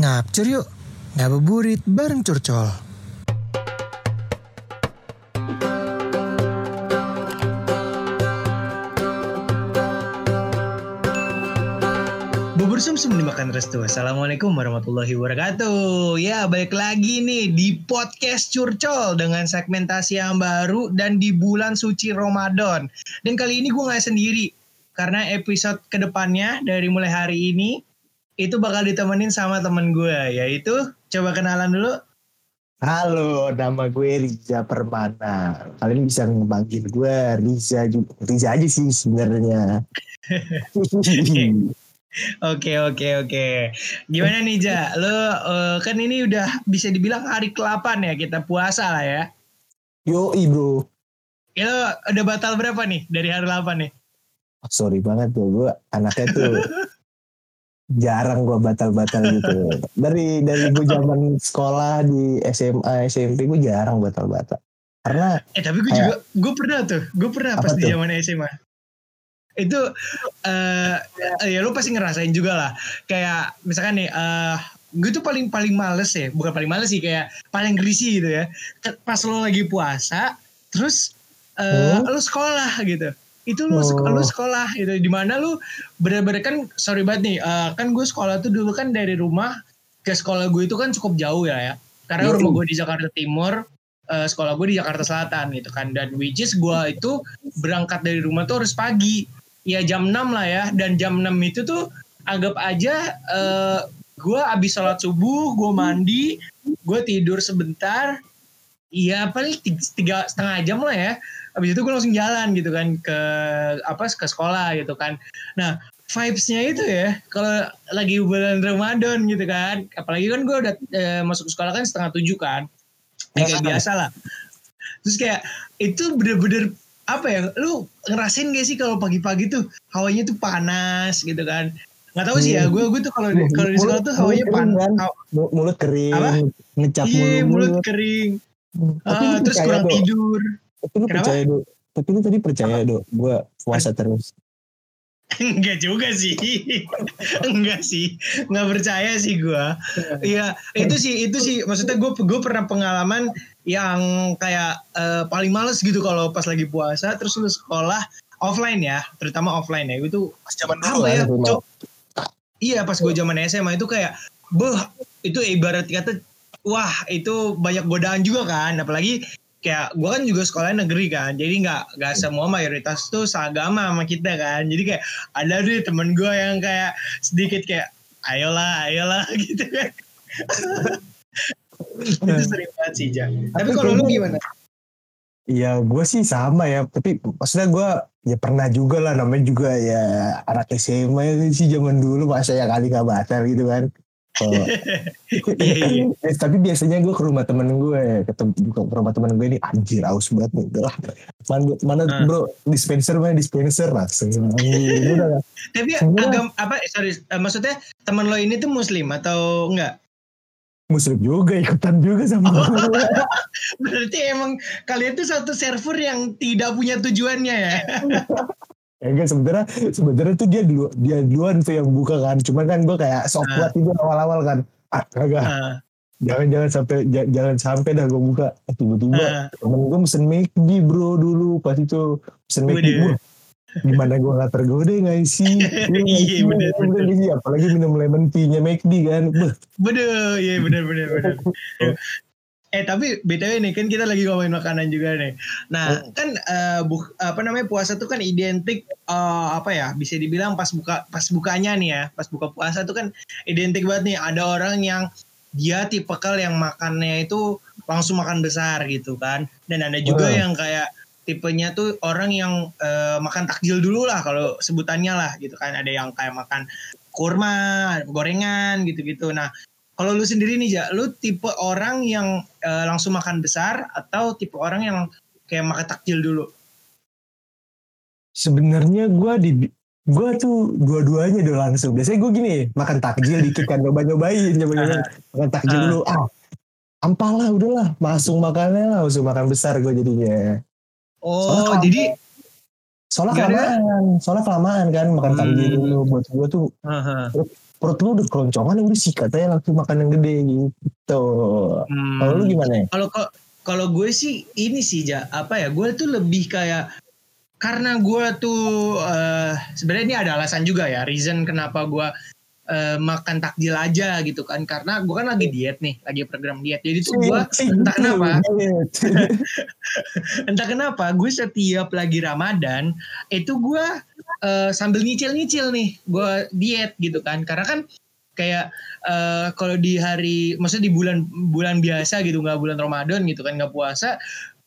Ngapcur yuk, ngabuburit bareng curcol. Bubur sumsum dimakan restu. Assalamualaikum warahmatullahi wabarakatuh. Ya, balik lagi nih di podcast Curcol dengan segmentasi yang baru dan di bulan suci Ramadan. Dan kali ini gue nggak sendiri karena episode ke depannya dari mulai hari ini itu bakal ditemenin sama temen gue yaitu coba kenalan dulu. Halo, nama gue Riza Permana. Kalian bisa ngebanggil gue Riza juga. Riza aja sih sebenarnya. Oke oke oke. Gimana nih Ja? Lo uh, kan ini udah bisa dibilang hari ke-8 ya kita puasa lah ya. Yo, bro. Ya lo udah batal berapa nih dari hari 8 nih? Oh, sorry banget tuh gue anaknya tuh jarang gue batal-batal gitu. Dari dari gue zaman sekolah di SMA SMP gue jarang batal-batal. Karena Eh tapi gue juga gue pernah tuh, gue pernah pas di tuh? zaman SMA. Itu eh ya lo pasti ngerasain juga lah. Kayak misalkan nih eh gue tuh paling paling males ya, bukan paling males sih kayak paling gerisi gitu ya. Pas lo lagi puasa, terus eh Hmm? lo sekolah gitu. Itu lu, Oh. lu sekolah gitu. Di mana lu bener-bener kan sorry banget nih. eh, kan gue sekolah tuh dulu kan dari rumah ke sekolah gue itu kan cukup jauh ya ya. Karena Yoi. rumah gue di Jakarta Timur, eh, sekolah gue di Jakarta Selatan gitu kan. Dan which is gue itu berangkat dari rumah tuh harus pagi. Ya jam 6 lah ya. Dan jam 6 itu tuh anggap aja eh, gue abis sholat subuh, gue mandi, gue tidur sebentar. Iya paling tiga, tiga setengah jam lah ya. Habis itu gue langsung jalan gitu kan ke apa ke sekolah gitu kan. Nah vibes-nya itu ya kalau lagi bulan Ramadan gitu kan. Apalagi kan gue udah eh, masuk ke sekolah kan setengah tujuh kan. Ya, kayak biasa lah. Terus kayak itu bener-bener apa ya? Lu ngerasain gak sih kalau pagi-pagi tuh hawanya tuh panas gitu kan? Nggak tahu sih ya. Gue gue tuh kalau kalau di sekolah tuh hawanya panas. kan? Mu- Mulut kering, Apa? ngecap Iya mulut. mulut kering. Tapi Ah, terus kurang Dok? tidur. Tapi lu Kenapa? percaya dok. Tapi lu tadi percaya dok. Gue puasa terus. Enggak juga sih. Enggak sih. Enggak percaya sih gua. Iya, itu sih itu sih maksudnya gue gue pernah pengalaman yang kayak eh, paling males gitu kalau pas lagi puasa terus lu sekolah offline ya, terutama offline ya. Itu Pas zaman apa ya? Cok? Iya, pas gue zaman SMA itu kayak beh itu ibarat kata wah itu banyak godaan juga kan. Apalagi kayak gue kan juga sekolah negeri kan. Jadi nggak nggak semua mayoritas tuh seagama sama kita kan. Jadi kayak ada deh temen gue yang kayak sedikit kayak ayolah ayolah gitu kan. Itu sering banget sih Jan tapi Tapi kalau lu gimana? Ya gue sih sama ya, tapi maksudnya gue ya pernah juga lah. Namanya juga ya anak SMA sih zaman dulu masa ya kali gak batal gitu kan. Oh. Iya, iya. Eh, tapi biasanya gue ke rumah temen gue, ketemu ke rumah temen gue ini anjir aus banget nih. Udah lah. Mana, mana Ah. bro dispenser mana dispenser langsung. Anjir, udah lah. tapi agam apa sorry eh, maksudnya teman lo ini tuh muslim atau enggak Muslim juga ikutan juga sama Oh. Berarti emang kalian tuh satu server yang tidak punya tujuannya ya? Ya enggak sebenarnya sebenarnya tuh dia dulu dia duluan tuh yang buka kan. Cuman kan gue kayak sok Ah. kuat itu awal-awal kan. Ah kagak. Ah, jangan jangan sampai ja- jangan sampai dah gue buka Eh, tiba-tiba ah. temen gue mesen McD bro dulu pas itu mesen McD Waduh. wah gimana gue gak tergoda gak sih Iya, bener, bener. Iya, apalagi minum lemon tea nya McD kan Bener, iya bener bener bener. eh tapi btw nih kan kita lagi ngomongin makanan juga nih. Nah kan eh, bu- apa namanya puasa tuh kan identik eh, apa ya bisa dibilang pas buka pas bukanya nih ya pas buka puasa tuh kan identik banget nih. Ada orang yang dia tipikal yang makannya itu langsung makan besar gitu kan. Dan ada juga Hmm. yang kayak tipenya tuh orang yang eh, makan takjil dulu lah kalau sebutannya lah gitu kan. Ada yang kayak makan kurma gorengan gitu-gitu. Nah kalau lu sendiri nih ja lu tipe orang yang eh, langsung makan besar atau tipe orang yang kayak makan takjil dulu? Sebenarnya gue di gue tuh dua-duanya udah langsung. Biasanya gue gini makan takjil dikit kan nyoba-nyobain nyoba-nyobain. Makan takjil Ah. dulu ah ampalah udahlah. Langsung makannya lah langsung makan besar gue jadinya. Oh Soalnya jadi soalnya kelamaan. Soalnya kelamaan kan makan takjil Hmm. dulu. Buat gue tuh Aha. Perut lu udah keloncongan udah sikat aja langsung makan yang gede gitu. Hmm. Kalau lu gimana ya? Kalau kalau gue sih ini sih ja apa ya gue tuh lebih kayak karena gue tuh eh, sebenarnya ini ada alasan juga ya reason kenapa gue eh, makan takjil aja gitu kan karena gue kan lagi diet nih lagi program diet jadi tuh gue entah kenapa entah kenapa gue setiap lagi Ramadan itu gue eh, sambil nyicil-nyicil nih gue diet gitu kan karena kan kayak eh, kalau di hari maksudnya di bulan bulan biasa gitu nggak bulan Ramadan gitu kan nggak puasa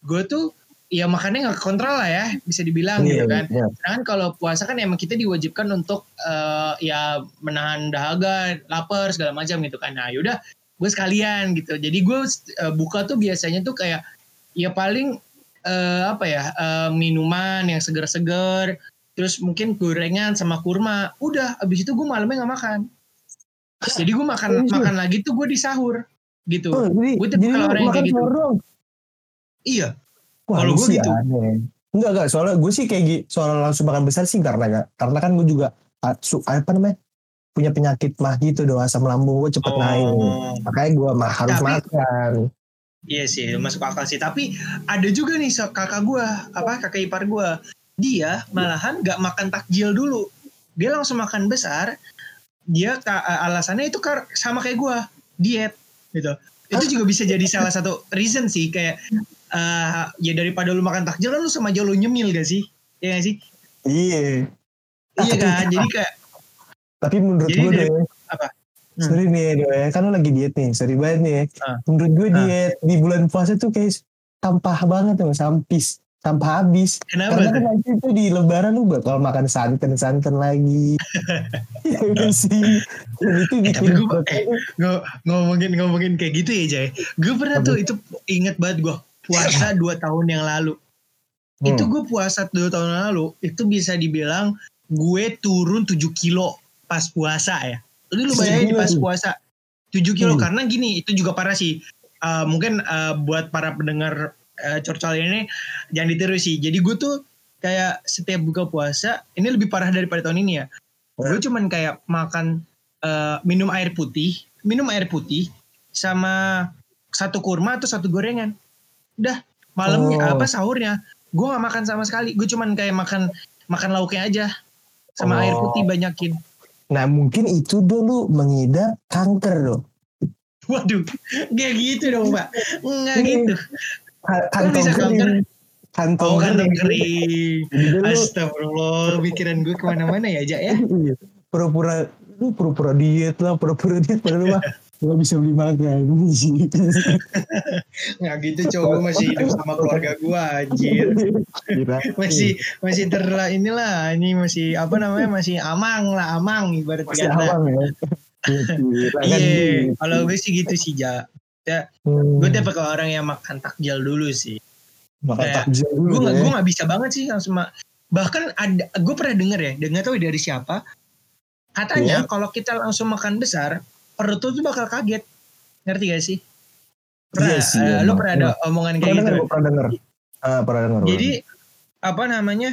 gue tuh ya makannya nggak kontrol lah ya bisa dibilang gitu kan Iya, Sedangkan kalau puasa kan emang kita diwajibkan untuk eh, ya menahan dahaga, lapar segala macam gitu kan. Nah yaudah gue sekalian gitu. Jadi gue eh, buka tuh biasanya tuh kayak ya paling eh, apa ya eh, minuman yang seger-seger, terus mungkin gorengan sama kurma. Udah abis itu gue malamnya nggak makan. Jadi gue makan lu? makan lagi tuh gue di sahur gitu. Oh, jadi, Gue tipe jadi lu orang yang makan kayak gitu. doang? Iya. Kalau sih gitu. aneh. Enggak, enggak. Soalnya gue sih kayak gitu. Soal langsung makan besar sih karena karena kan gue juga ah, su- apa namanya punya penyakit mah gitu doa asam lambung gue cepet naik. Oh. Makanya gue mah harus Tapi- makan. Iya sih, masuk akal sih. Tapi ada juga nih kakak gua, apa kakak ipar gua, dia malahan nggak makan takjil dulu. Dia langsung makan besar. Dia alasannya itu sama kayak gua, diet gitu. Itu juga bisa jadi salah satu reason sih kayak eh, ya daripada lu makan takjil kan lu sama aja lu nyemil gak sih? Iya gak sih? Iya. Iya kan? Jadi kayak Tapi menurut gue dari- deh. apa? Hmm. Sorry nih Do ya. Kan lu lagi diet nih. Sorry banget nih ya. Ah. Menurut gue Ah. diet di bulan puasa tuh kayak sampah banget tuh. Sampis. Sampah habis. kenapa Karena kan nanti tuh di lebaran lu bakal makan santan-santan lagi. Iya kan sih. Dan itu Eh, tapi bikin eh, Ngo- ngomongin ngomongin kayak gitu ya Jay. Gue pernah tuh itu inget banget gue puasa dua tahun yang lalu. Hmm. Itu gue puasa dua tahun yang lalu itu bisa dibilang gue turun 7 kilo pas puasa ya. Jadi lu bayangin pas puasa 7 kilo Hmm. karena gini itu juga parah sih. Eh, mungkin eh, buat para pendengar eh, curcol ini jangan ditiru sih. Jadi gue tuh kayak setiap buka puasa ini lebih parah daripada tahun ini ya. Gue cuman kayak makan eh, minum air putih, minum air putih sama satu kurma atau satu gorengan. Udah malamnya Oh. apa sahurnya gue nggak makan sama sekali. Gue cuman kayak makan makan lauknya aja sama Oh. air putih banyakin. Nah mungkin itu dulu mengidap kanker loh. Waduh, kayak gitu dong pak. Enggak Iya. gitu. Ka- Kok bisa kanker? Kantong Oh kan kering. kering. Astagfirullah, pikiran gue ke mana-mana ya, Jak ya. iya, pura-pura lu pura-pura diet lah, pura-pura diet padahal lu mah gak bisa beli makan. Nggak gitu, cowok gue masih hidup sama keluarga gue, anjir. Masih masih terlah inilah, ini masih apa namanya masih amang lah, amang ibarat masih kata. awam ya. Iya, kalau gue sih gitu sih, Ja. Ya, Hmm, gue tipe ke orang yang makan takjil dulu sih. makan kayak, takjil dulu gue ya. gue nggak bisa banget sih langsung bahkan ada gue pernah denger ya dengar tahu dari siapa? Katanya Iya. kalau kita langsung makan besar perut tuh bakal kaget. Ngerti gak sih? Pernah Iya sih, eh, lo pernah ada omongan kayak Pernah gitu? denger, pernah denger. Ah, pernah denger. jadi apa namanya?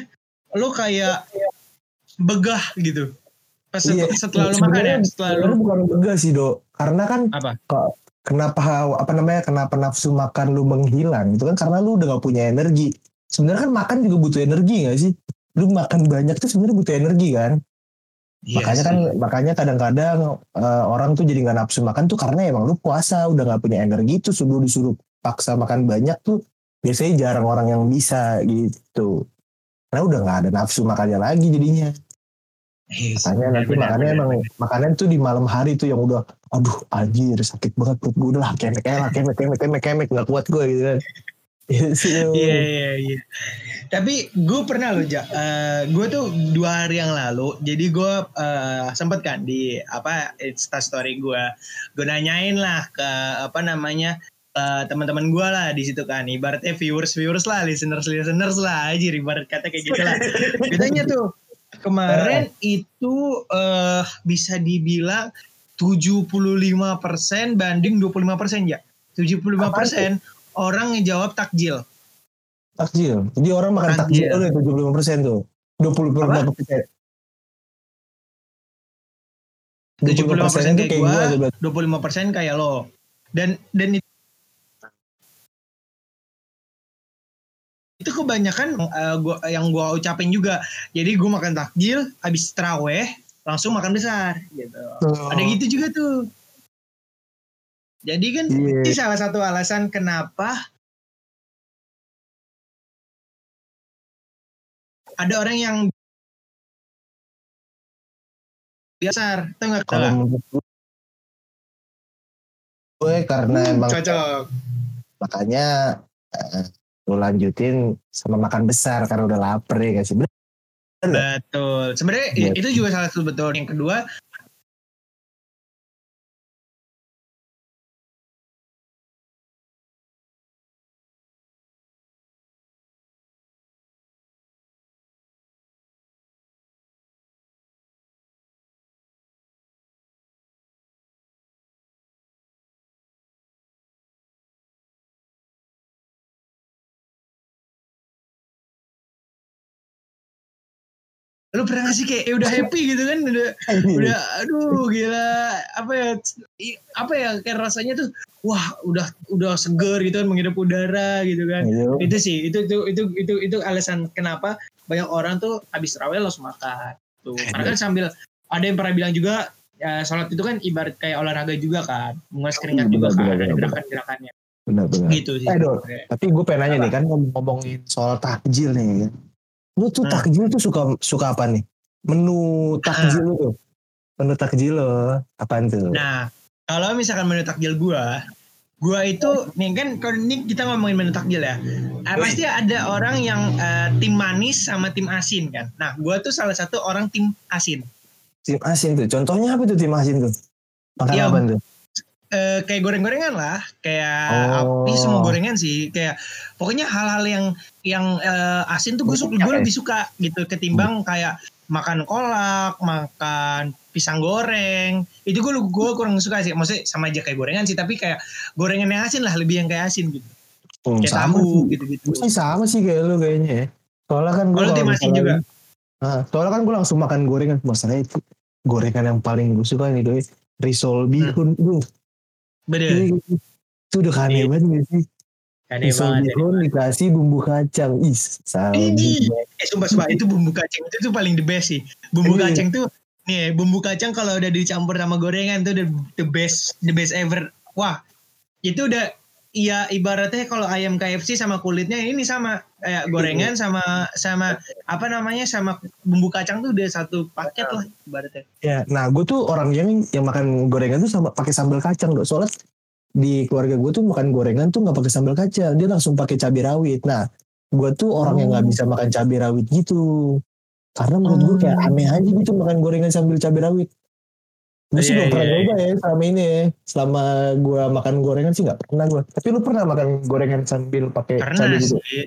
Lo kayak begah gitu. Pas Iya, setelah lo makan ya setelah lo bukan begah sih dok. Karena kan apa kenapa apa namanya kenapa nafsu makan lu menghilang itu kan? Karena lu udah gak punya energi. Sebenarnya kan makan juga butuh energi gak sih? Lu makan banyak tuh sebenarnya butuh energi kan? Iya makanya kan makanya kadang-kadang eh, orang tuh jadi nggak nafsu makan tuh karena emang lu puasa udah nggak punya energi tuh suruh disuruh paksa makan banyak tuh biasanya jarang orang yang bisa gitu. Karena udah nggak ada nafsu makannya lagi jadinya Iya sih, makanya nanti benar, makannya benar, emang benar. makanan tuh di malam hari tuh yang udah aduh anjir sakit banget perut gue udah kemek lah kemek kemek kemek kemek nggak kuat gue gitu kan Iya Iya iya iya. Tapi gue pernah loh, Ja. Eh, gue tuh dua hari yang lalu, jadi gue eh, sempet kan di apa Insta story gue, gue nanyain lah ke apa namanya eh, teman-teman gue lah di situ kan, ibaratnya viewers viewers lah, listeners listeners lah, aja ibarat kata kayak gitu lah. Ditanya tuh kemarin itu eh bisa dibilang 75% banding 25% ya. 75% orang ngejawab takjil. takjil jadi orang makan Takjil. takjil udah tujuh puluh lima persen tuh dua puluh lima persen 75% 25% kayak kayak gua, gua tuh berarti. 25% kayak lo. Dan dan itu itu kebanyakan eh, gua yang gua ucapin juga. Jadi gua makan takjil, habis teraweh langsung makan besar gitu. Ada gitu juga tuh. Jadi kan Iya. ini salah satu alasan kenapa ada orang yang biasa, tau nggak Kalau gue, gue karena Hmm, emang cocok. makanya eh, lu lanjutin sama makan besar karena udah lapar ya gak sih? Bener. Betul. Sebenarnya Iya. itu juga salah satu betul. Yang kedua, lu pernah gak sih kayak ya udah happy gitu kan udah udah aduh gila apa ya apa ya kayak rasanya tuh wah udah udah seger gitu kan menghirup udara gitu kan Gitu. itu sih itu itu itu itu itu alasan kenapa banyak orang tuh habis terawih langsung makan tuh karena kan sambil ada yang pernah bilang juga ya sholat itu kan ibarat kayak olahraga juga kan menguras keringat Benar, juga benar, kan benar, ada benar. gerakan-gerakannya Benar-benar. gitu sih Eh, Dor. Tapi gue pengen nanya Apa? nih kan ngom- ngomongin soal takjil nih kan. Lu tuh Hmm. takjil tuh suka suka apa nih? Menu takjil lu tuh. Menu takjil lo apaan tuh? Nah, kalau misalkan menu takjil gua, gua itu nih kan kalau ini kita ngomongin menu takjil ya. Eh, pasti ada orang yang eh, tim manis sama tim asin kan. Nah, gua tuh salah satu orang tim asin. Tim asin tuh. Contohnya apa tuh tim asin tuh? Makan Iya. apa tuh? Eh, kayak goreng-gorengan lah, kayak Oh. ini semua gorengan sih, kayak pokoknya hal-hal yang yang eh, asin tuh gue suka, gue lebih suka gitu ketimbang kayak makan kolak, makan pisang goreng. Itu gue gue kurang suka sih. Maksudnya sama aja kayak gorengan sih, tapi kayak gorengan yang asin lah, lebih yang kayak asin gitu. Hmm, Kayak sama tahu sih. gitu-gitu. Sih sama sih kayak lu kayaknya ya. Soalnya kan gue Kalau juga. Nah, soalnya kan gue langsung makan gorengan. Masalahnya itu gorengan yang paling gue suka nih doi. Risol bihun. Duh, Bener. itu udah aneh Iya. banget gak sih? Aneh banget. bihun dikasih bumbu kacang. Ih. Ini, eh sumpah sumpah itu bumbu kacang itu tuh paling the best sih. Bumbu Iya. kacang tuh nih bumbu kacang kalau udah dicampur sama gorengan tuh the, the best the best ever. Wah, itu udah ya ibaratnya kalau ayam KFC sama kulitnya ini sama kayak gorengan sama sama apa namanya sama bumbu kacang tuh udah satu paket lah ibaratnya. Ya, nah gue tuh orang yang yang makan gorengan tuh sama pakai sambal kacang dok. Soalnya di keluarga gue tuh makan gorengan tuh nggak pakai sambal kacang, dia langsung pakai cabai rawit. Nah, gue tuh orang yang nggak Oh. bisa makan cabai rawit gitu. Karena menurut gue kayak Oh. aneh aja gitu makan gorengan sambil cabai rawit. Gue sih Iya, belum pernah iya, nyoba ya selama ini ya. Selama gue makan gorengan sih nggak pernah gue. Tapi lu pernah makan gorengan sambil pakai Pernah cabai gitu? sih.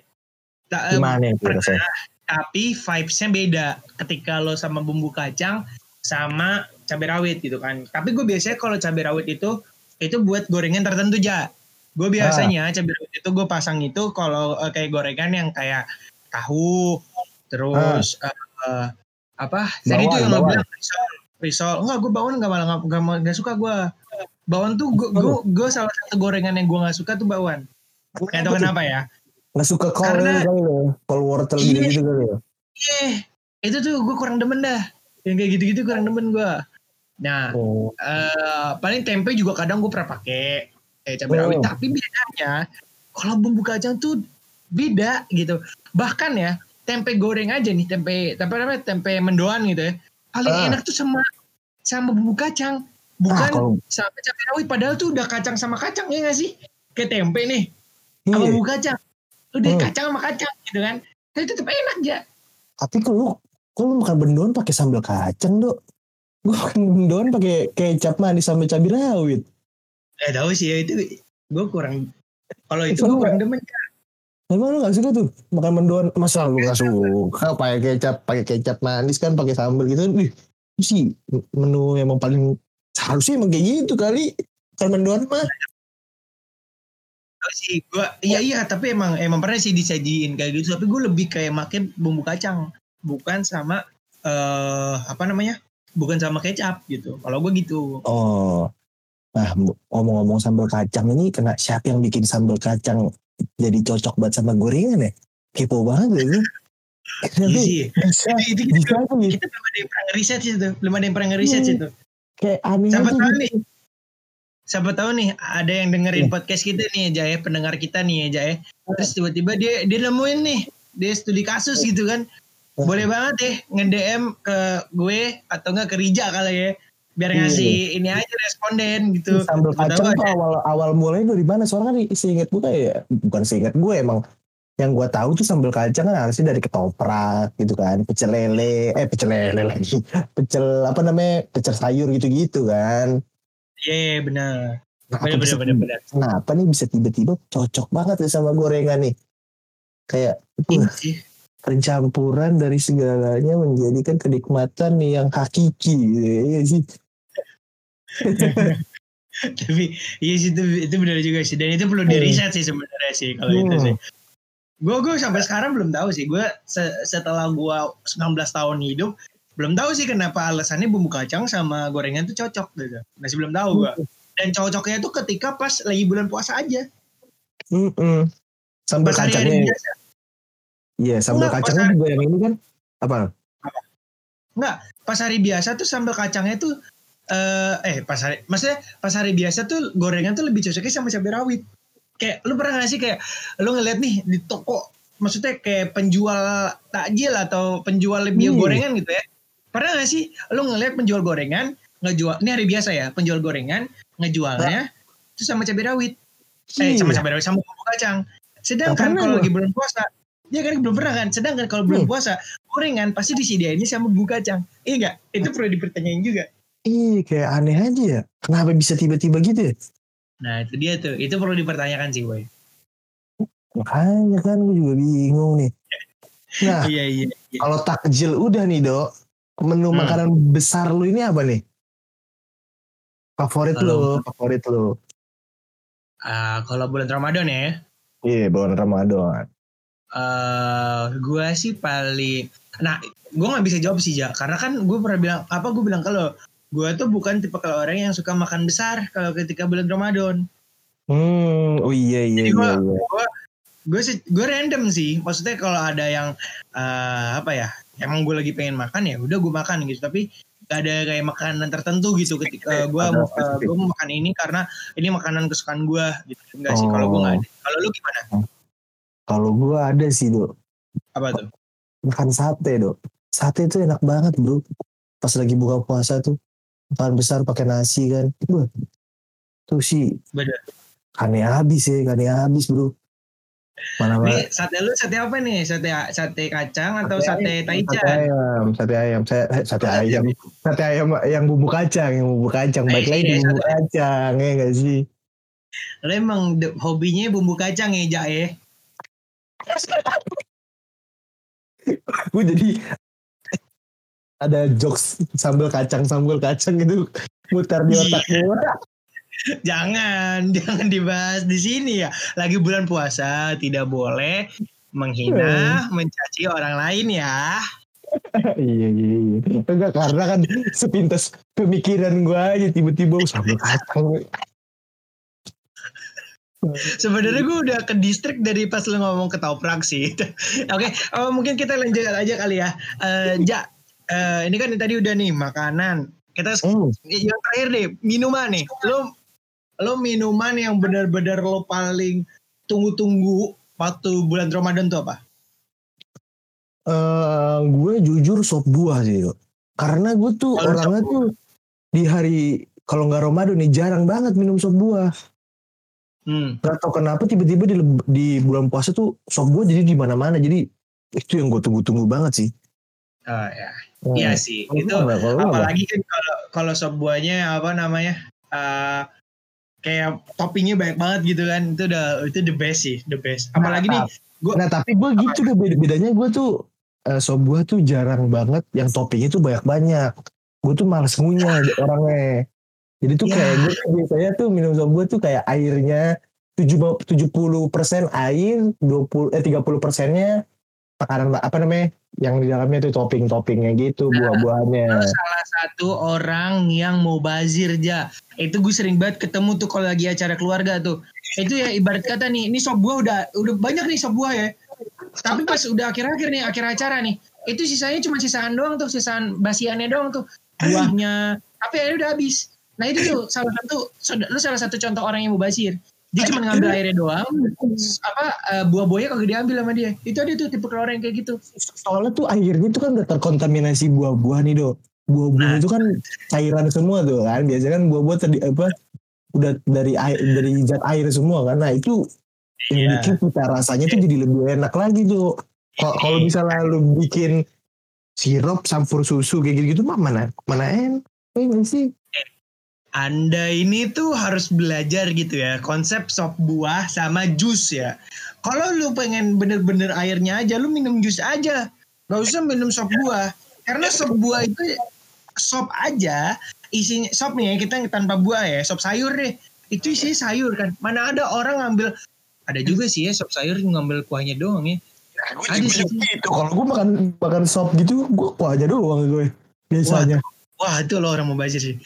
Ta- Gimana itu pernah. rasanya? tapi vibes-nya beda ketika lo sama bumbu kacang sama cabai rawit gitu kan. Tapi gue biasanya kalau cabai rawit itu itu buat gorengan tertentu aja. Gue biasanya cabai rawit itu gue pasang itu kalau eh, kayak gorengan yang kayak tahu, terus eh, eh, apa? Tadi itu yang lo bilang risol, risol. Enggak, gue bawang enggak malah enggak suka gue. Bawang tuh gue gue gue salah satu gorengan yang gue nggak suka tuh bawang. Gak tau kenapa ya. Nggak suka kol Karena- kali lo. Kol wortel Iya. gitu-gitu kali ya. Eh, itu tuh gue kurang demen dah. Yang kayak gitu-gitu kurang demen gue. Nah, Oh. eh, paling tempe juga kadang gue pernah pakai eh cabai rawit. Oh. Tapi bedanya, kalau bumbu kacang tuh beda gitu. Bahkan ya, tempe goreng aja nih, tempe tempe apa namanya, tempe mendoan gitu ya. Paling Ah. enak tuh sama sama bumbu kacang. Bukan Ah, kalau- sama cabai rawit. Padahal tuh udah kacang sama kacang ya gak sih? Kayak tempe nih, sama Iya. bumbu kacang. Udah Hmm. kacang sama kacang gitu kan. Tapi tetap enak aja. Tapi kalau kalau lu makan bendoan pakai sambal kacang, Dok. Gue makan bendoan pakai kecap manis sama cabai rawit. Eh tahu sih ya itu gue kurang kalau itu gue kurang demen Emang lu gak suka tuh makan bendoan? Masa lu gak suka pakai kecap, pakai kecap manis kan pakai sambal gitu. Wih, itu sih menu yang emang paling seharusnya emang kayak gitu kali. Makan bendoan mah. Sih gue iya iya tapi emang emang pernah sih disajiin kayak gitu tapi gue lebih kayak makin bumbu kacang bukan sama eh apa namanya bukan sama kecap gitu. Kalau gue gitu. Oh. Nah, ngomong-ngomong sambal kacang ini kena siapa yang bikin sambal kacang jadi cocok banget sama gorengan ya? Kepo banget ya. Iya bisa, Itu, itu, bisa kita, tuh ya. kita belum ada yang pernah ngeriset itu. Belum ada yang pernah ngeriset sih itu. Kayak aneh Siapa tahu gitu. nih. Siapa tahu nih ada yang dengerin Iya. podcast kita nih ya Jaya, pendengar kita nih ya Jaya. Terus tiba-tiba dia dia nemuin nih, dia studi kasus gitu kan. Boleh banget deh nge-DM ke gue atau enggak ke Rija kali ya. Biar Iya. ngasih ini aja responden gitu. Sambal Siapa tahu kacang tuh awal awal mulanya dari mana? Soalnya kan seingat gue ya, bukan seingat gue emang yang gue tahu tuh sambal kacang kan harusnya dari ketoprak gitu kan, pecel lele, eh pecel lele lagi, pecel apa namanya, pecel sayur gitu-gitu kan. Iya benar. Kenapa Benar bisa, benar benar benar. kenapa nih bisa tiba-tiba cocok banget ya sama gorengan nih? Kayak uh, pencampuran dari segalanya menjadikan kenikmatan yang hakiki gitu ya sih. Tapi iya sih itu itu benar juga sih dan itu perlu Hmm. di riset sih sebenarnya sih kalau itu Hmm. sih. Gue gue sampai sekarang belum tahu sih. Gue se- setelah gue 19 tahun hidup belum tahu sih kenapa alasannya bumbu kacang sama gorengan tuh cocok gitu. Masih belum tahu gue. Dan cocoknya tuh ketika pas lagi bulan puasa aja. Mm-mm. Sambal Pas kacangnya, biasa. iya sambal Enggak, kacangnya hari- juga yang ini kan apa? Enggak, pas hari biasa tuh sambal kacangnya tuh eh eh pas hari maksudnya pas hari biasa tuh gorengan tuh lebih cocoknya sama cabai rawit. Kayak lu pernah gak sih kayak lu ngeliat nih di toko maksudnya kayak penjual takjil atau penjual lebih Hmm. gorengan gitu ya. Pernah gak sih lu ngeliat penjual gorengan ngejual ini hari biasa ya, penjual gorengan ngejualnya itu sama cabai rawit. Eh sama Iya. cabai rawit sama bumbu kacang. Sedangkan kalau lagi bulan puasa Iya kan belum pernah kan. Sedangkan kalau bulan Hmm. puasa gorengan pasti disediainnya sama bumbu kacang. Iya enggak? Itu perlu dipertanyain juga. Iya kayak aneh aja ya. Kenapa bisa tiba-tiba gitu ya? Nah itu dia tuh. Itu perlu dipertanyakan sih boy. Makanya kan gue juga bingung nih. Nah Iya iya. iya. kalau takjil udah nih dok. Menu Hmm. makanan besar lu ini apa nih? Favorit Kalau- lu, favorit lu. Ah, kalau bulan Ramadan ya. Iya bulan Ramadan. eh gue sih paling. Nah gue nggak bisa jawab sih ja. Karena kan gue pernah bilang apa gue bilang kalau gue tuh bukan tipe kalau orang yang suka makan besar kalau ketika bulan Ramadan. Hmm, oh iya iya Jadi iya. gua- iya. gue sih gue random sih maksudnya kalau ada yang eh, apa ya emang gue lagi pengen makan ya udah gue makan gitu tapi gak ada kayak makanan tertentu gitu ketika gue Ada mau spesifik. gue mau makan ini karena ini makanan kesukaan gue gitu enggak sih kalau gue nggak ada kalau lu gimana Kalau gue ada sih dok. apa tuh Makan sate dok. Sate itu enak banget bro. Pas lagi buka puasa tuh. Makan besar pakai nasi kan. Wah, tuh sih Bener. kane habis ya, kane habis bro. Mana Nih sate lu sate apa nih? Sate sate kacang atau sate Sate taichan? ayam, sate ayam, saya eh, sate ayam, sate ayam yang bumbu kacang, yang bumbu kacang, baik lagi Iya, bumbu kacang ya gak sih? Lu emang hobinya bumbu kacang ya, Ja ya? Gue jadi ada jokes sambal kacang sambal kacang itu mutar di Iya. otak gue. Jangan, jangan dibahas di sini ya. Lagi bulan puasa, tidak boleh menghina, mencaci orang lain ya. iya iya iya. Enggak karena kan sepintas pemikiran gue aja tiba-tiba oh, sambal kacang. Sebenarnya gue udah ke distrik dari pas lu ngomong ketoprak sih. Oke, oh, mungkin kita lanjut aja kali ya. Eh, ja, eh, ini kan tadi udah nih makanan. Kita Hmm. yang terakhir deh minuman nih. Lo lo minuman yang benar-benar lo paling tunggu-tunggu waktu bulan Ramadan tuh apa? Eh, gue jujur sop buah sih Dok. karena gue tuh Kalau orangnya tuh di hari kalau nggak Ramadan nih jarang banget minum sop buah Hmm. Gak tau kenapa tiba-tiba di, di bulan puasa tuh sop buah jadi di mana-mana jadi itu yang gue tunggu-tunggu banget sih Oh ya. Hmm. Iya sih. Lu Itu apa? Apalagi kan kalau kalau sop buahnya apa namanya? eh kayak toppingnya banyak banget gitu kan. Itu udah itu the best sih, the best. Apalagi nih gua- nah tapi gue gitu deh beda- bedanya gue tuh eh, sop buah tuh jarang banget yang toppingnya tuh banyak-banyak gue tuh males ngunyah orangnya jadi tuh Ya. kayak gue tuh biasanya tuh minum sop buah tuh kayak airnya 70 persen air 20 eh 30 persennya makanan apa namanya yang di dalamnya tuh topping-toppingnya gitu Nah, buah-buahnya. Salah satu orang yang mau bazir ja. Itu gue sering banget ketemu tuh kalau lagi acara keluarga tuh. Itu ya ibarat kata nih, ini sop buah udah udah banyak nih sop buah ya. Tapi pas udah akhir-akhir nih, akhir acara nih, itu sisanya cuma sisaan doang tuh, sisaan basiannya doang tuh. Buahnya, tapi akhirnya udah habis. Nah itu tuh salah satu, lu salah satu contoh orang yang mau bazir. Dia cuma ngambil airnya doang, apa eh, buah-buahnya kagak diambil sama dia. Itu ada tuh tipe orang yang kayak gitu. Soalnya tuh airnya tuh kan udah terkontaminasi buah-buah nih do. Buah-buah Nah. itu kan cairan semua tuh kan. Biasanya kan buah-buah tadi apa udah dari air dari zat air semua kan. Nah itu yang Iya. bikin kita rasanya tuh jadi lebih enak lagi tuh. Kalau kalau misalnya lu bikin sirup campur susu kayak gitu-gitu mah mana mana enak. Eh, sih? Anda ini tuh harus belajar gitu ya konsep sop buah sama jus ya. Kalau lu pengen bener-bener airnya aja, lu minum jus aja. Gak usah minum sop buah. Karena sop buah itu sop aja isinya sop nih ya kita tanpa buah ya sop sayur deh itu isinya sayur kan mana ada orang ngambil ada juga sih ya sop sayur ngambil kuahnya doang ya gue Ada juga sih. gitu. Kalau gue makan makan sop gitu, gue kuah aja doang gue biasanya. wah itu loh orang mau bazir sih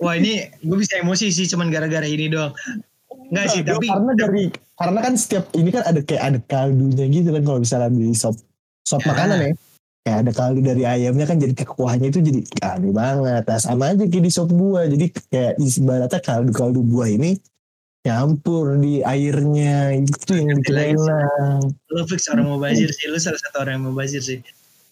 wah ini gue bisa emosi sih cuman gara-gara ini doang. Enggak sih Nah, tapi karena dari karena kan setiap ini kan ada kayak ada kaldunya gitu kan kalau misalnya beli sop sop Ya. makanan ya. Kayak ada kaldu dari ayamnya kan jadi kayak kuahnya itu jadi aneh banget. Nah sama aja kayak di sop buah jadi kayak ibaratnya kaldu kaldu buah ini nyampur di airnya itu yang bikin enak. Lu fix orang mau bazir sih lu salah satu orang yang mau bazir sih.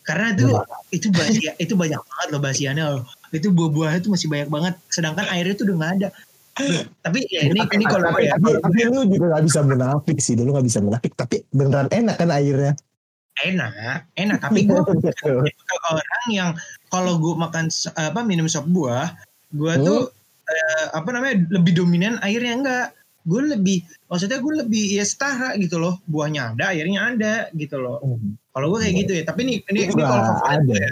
Karena itu itu basia itu banyak banget loh basiannya loh itu buah-buahnya tuh masih banyak banget. Sedangkan airnya tuh udah nggak ada. Tapi ya ini ini kalau tapi, ya. tapi, tapi lu juga gak bisa menafik sih. Lu gak bisa menafik tapi beneran enak kan airnya? Enak enak. Tapi gue orang yang kalau gue makan apa minum sop buah gue Hmm. tuh eh, apa namanya lebih dominan airnya enggak gue lebih maksudnya gue lebih ya setara gitu loh. Buahnya ada airnya ada gitu loh. Kalau gue kayak gitu ya. Tapi ini ini, ini kalau Nggak favorit ada. gue ya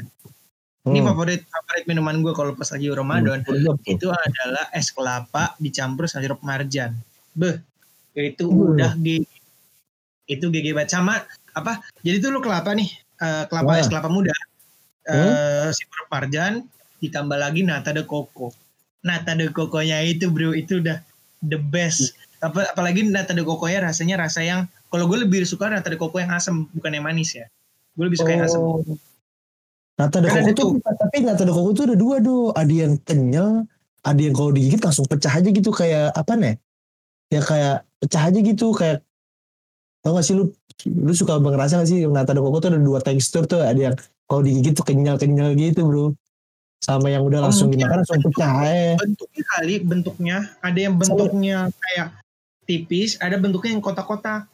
ini Hmm. favorit favorit minuman gue kalau pas lagi Ramadan Hmm. itu adalah es kelapa dicampur sirup marjan beh itu Hmm. udah GG itu GG banget sama apa jadi tuh lu kelapa nih eh, kelapa Wah. es kelapa muda Hmm. eh sirup marjan ditambah lagi nata de coco nata de coconya itu bro itu udah the best apa apalagi nata de coconya rasanya rasa yang kalau gue lebih suka nata de coco yang asam bukan yang manis ya gue lebih suka yang asam Oh. Nata de koko ada tuh, tapi nata de koko tuh ada dua do. Ada yang kenyal, ada yang kalau digigit langsung pecah aja gitu kayak apa nih? Ya kayak pecah aja gitu kayak tau gak sih lu lu suka ngerasa gak sih nata de koko tuh ada dua tekstur tuh ada yang kalau digigit tuh kenyal-kenyal gitu bro sama yang udah Oh, langsung dimakan langsung pecah eh. bentuknya kali bentuknya ada yang bentuknya kayak tipis ada bentuknya yang kotak-kotak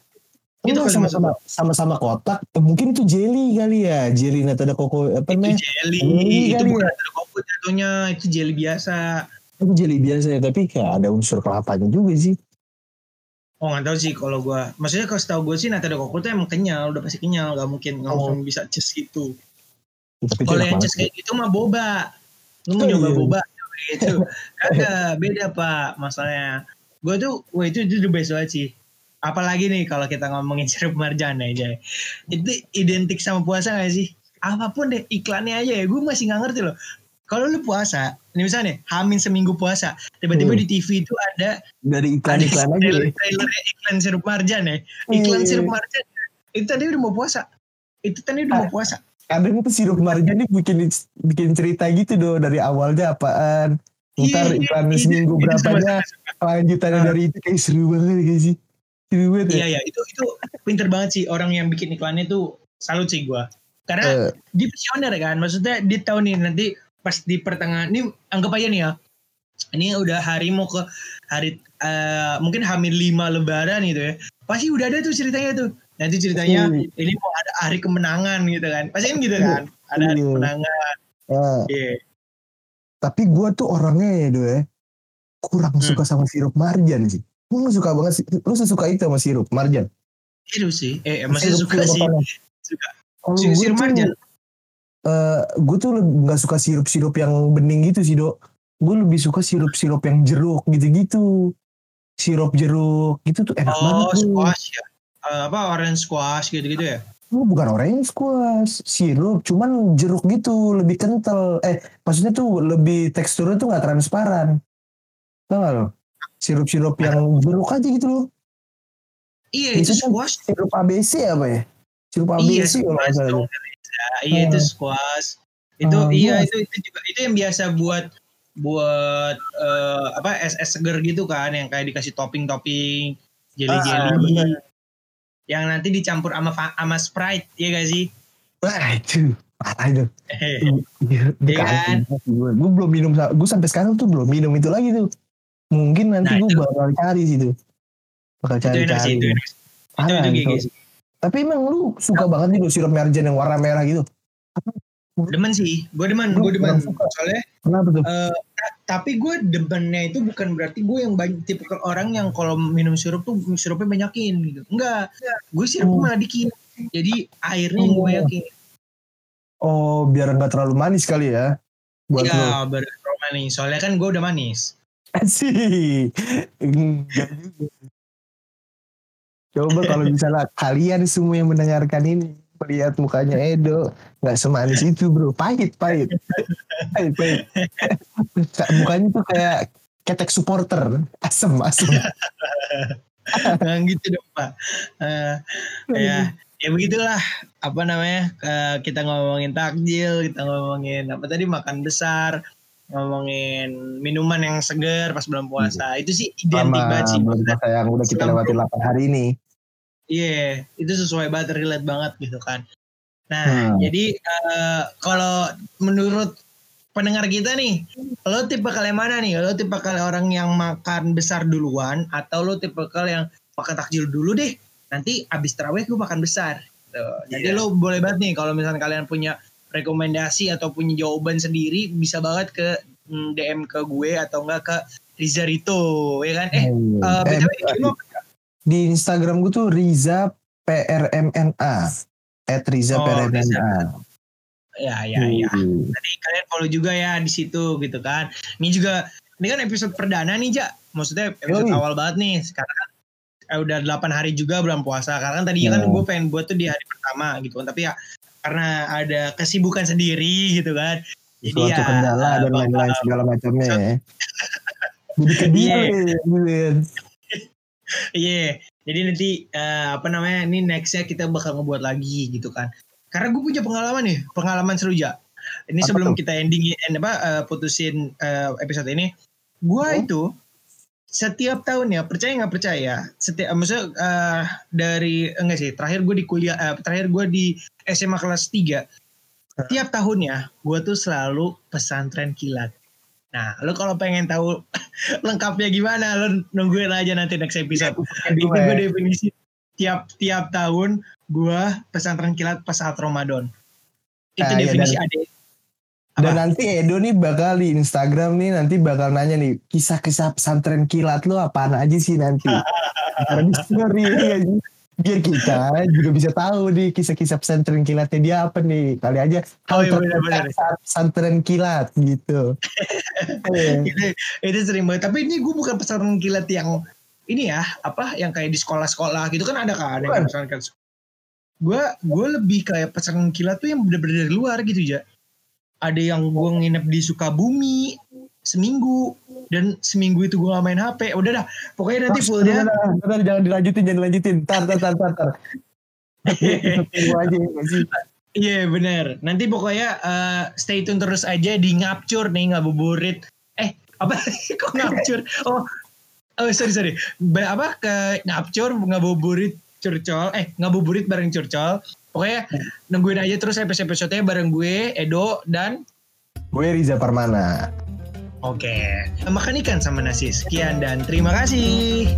Gitu kali sama-sama sama-sama kotak. Eh, mungkin itu jelly kali ya. Jelly nata de koko apa itu jelly. Itu kali bukan ya? ada kopi jatuhnya. Itu jelly biasa. Itu jelly biasa ya tapi kayak ada unsur kelapanya juga sih. Oh nggak tahu sih kalau gua. Maksudnya kalau setahu gue sih nata de coco tuh emang kenyal. Udah pasti kenyal. Nggak mungkin nggak Oh. mungkin bisa ces gitu. Itu kalau yang ces kayak gitu mah boba. Lu mau Oh, nyoba iya. boba? Gitu kagak beda pak masalahnya. Gue tuh wah itu itu the best banget sih apalagi nih kalau kita ngomongin sirup marjan aja itu identik sama puasa gak sih? Apa pun deh iklannya aja ya. Gue masih nggak ngerti loh. Kalau lu puasa ini misalnya nih, hamin seminggu puasa tiba-tiba Hmm. di TV itu ada dari ada iklan-iklan aja trailer, ya. trailer iklan sirup marjan ya iklan Iya. sirup marjan itu tadi udah mau puasa. Itu tadi udah mau puasa. kadang itu sirup marjan nih bikin bikin cerita gitu do dari awalnya apaan? Ntar Iya, iklan iya, seminggu berapanya lanjutannya Ah. dari itu kayak seru banget kayak sih banget ya Iya ya itu itu pinter banget sih orang yang bikin iklannya tuh salut sih gua. Karena Eh, dia visioner kan, maksudnya dia tahu nih nanti pas di pertengahan ini anggap aja nih ya. Ini udah hari mau ke hari eh, mungkin hamil lima lebaran gitu ya. Pasti udah ada tuh ceritanya tuh. Nanti ceritanya Iya. ini mau ada hari kemenangan gitu kan. Pasti kan gitu kan. Ada hari Iya. kemenangan. eh, Iya. tapi gue tuh orangnya ya do ya kurang Hmm. suka sama sirup marjan sih gue gak suka banget sih lu suka itu sama sirup marjan Itu sih. Eh, masih Sirup- suka sirup sih. Suka. Kalau Sirup- sirup marjan. eh, gue tuh nggak suka sirup-sirup yang bening gitu sih dok. Gue lebih suka sirup-sirup yang jeruk gitu-gitu. Sirup jeruk gitu tuh enak banget Oh, squash ya. Eh, apa orange squash gitu-gitu ya. Oh, bukan orange squash, sirup, cuman jeruk gitu, lebih kental. Eh, maksudnya tuh lebih teksturnya tuh nggak transparan. Tahu nggak lo? Sirup-sirup yang jeruk aja gitu loh. Iya itu Itu kan squash. Sirup ABC apa ya? Sirup Iya ABC kalau salah. dong. Indonesia. Iya itu Hmm. squash. Itu Ah, iya itu itu juga itu yang biasa buat buat eh, apa es es seger gitu kan yang kayak dikasih topping-topping jelly Ah, jelly bener. yang nanti dicampur sama sama Sprite ya gak sih? Wah itu parah itu. Iya, Iya kan? Gue belum minum, gue sampai sekarang tuh belum minum itu lagi tuh. Mungkin nanti Nah, gue itu- bakal cari situ. Bakal itu cari-cari. itu enak. Itu Parah itu gitu. GG sih. Tapi emang lu suka banget nih lu sirup marjan yang warna merah gitu. Demen sih, gue demen, gue demen. Soalnya Kenapa tuh? ta- tapi gue demennya itu bukan berarti gue yang banyak tipe orang yang kalau minum sirup tuh sirupnya banyakin gitu. Enggak, gue sirupnya Oh. malah dikit. Jadi airnya yang gue Oh. banyakin. Oh, biar nggak terlalu manis kali ya. Buat. Iya, baru manis. Soalnya kan gue udah manis. Asik. Enggak juga. Coba kalau misalnya kalian semua yang mendengarkan ini melihat mukanya Edo nggak semanis itu bro pahit pahit pahit pahit mukanya tuh kayak ketek supporter asem asem nah, gitu dong pak. Eh, ya, ya begitulah. Apa namanya? eh, kita ngomongin takjil, kita ngomongin apa tadi makan besar, ngomongin minuman yang segar pas bulan puasa. Itu sih identik sama banget sih. bulan puasa yang udah kita lewatin 8 hari ini Iya, itu sesuai banget, relate banget gitu kan. Nah, Hmm. jadi eh, kalau menurut pendengar kita nih, lo tipe kalian mana nih? Lo tipe kalian orang yang makan besar duluan atau lo tipe kalian yang makan takjil dulu deh? Nanti abis terawih gue makan besar. Tuh. Jadi Iya. lo boleh banget nih kalau misalnya kalian punya rekomendasi atau punya jawaban sendiri bisa banget ke mm, DM ke gue atau enggak ke Rizarito ya kan? Eh, Hmm. eh, Eh, lo di Instagram gue tuh Riza PRMNA at Riza Oh, PRMNA ya ya ya. Hmm. Nanti kalian follow juga ya di situ gitu kan. Ini juga ini kan episode perdana nih, Ja. Maksudnya episode Yoi. awal banget nih. Sekarang kan eh, udah 8 hari juga bulan puasa. Karena kan tadinya kan Hmm. gue pengen buat tuh di hari pertama gitu kan. Tapi ya karena ada kesibukan sendiri gitu kan. Jadi suatu ya kendala dan bakal- lain-lain segala macamnya ya. Jadi Iya. gitu kan. Iya, jadi nanti eh, apa namanya ini nextnya kita bakal ngebuat lagi gitu kan. Karena gue punya pengalaman nih, pengalaman seru ja. Ini Apa sebelum tuh? kita ending eh, apa eh, putusin eh, episode ini, gue Oh. itu setiap tahun ya percaya nggak percaya, setiap maksudnya eh, dari enggak sih, terakhir gue di kuliah, eh, terakhir gue di SMA kelas 3 tiap tahunnya gue tuh selalu pesantren kilat. Nah, lo kalau pengen tahu lengkapnya gimana, lo nungguin aja nanti next episode. Itu Gue. definisi tiap tiap tahun gue pesantren kilat pas saat Ramadan. Itu Ah, iya, definisi dan- ada. Dan Apa? nanti Edo nih bakal di Instagram nih nanti bakal nanya nih kisah-kisah pesantren kilat lo apaan aja sih nanti. Karena di story ya, biar kita juga bisa tahu nih kisah-kisah pesantren kilatnya dia apa nih. Kali aja Oh, iya, benar. saat pesantren kilat gitu. Itu, itu sering banget. Tapi ini gue bukan pesantren kilat yang ini ya, apa yang kayak di sekolah-sekolah gitu kan ada kan yang Bukan. pesantren kilat. Gue gue lebih kayak pesantren kilat tuh yang bener-bener dari luar gitu ya. Ada yang gue nginep di Sukabumi seminggu dan seminggu itu gue gak main HP. Udah dah, pokoknya nanti fullnya Udah, udah, udah, jangan dilanjutin, jangan dilanjutin. Tar, tar, tar, tar, tar. Ya. Iya bener. Nanti pokoknya eh, stay tune terus aja di ngapcur nih ngabuburit. Eh apa kok ngapcur? Oh oh sorry sorry. Ba- apa ke ngapcur ngabuburit curcol. Eh ngabuburit bareng curcol. Pokoknya nungguin aja terus episode-episodenya bareng gue Edo dan Gue Riza Parmana. Oke makan ikan sama nasi. Sekian dan terima kasih.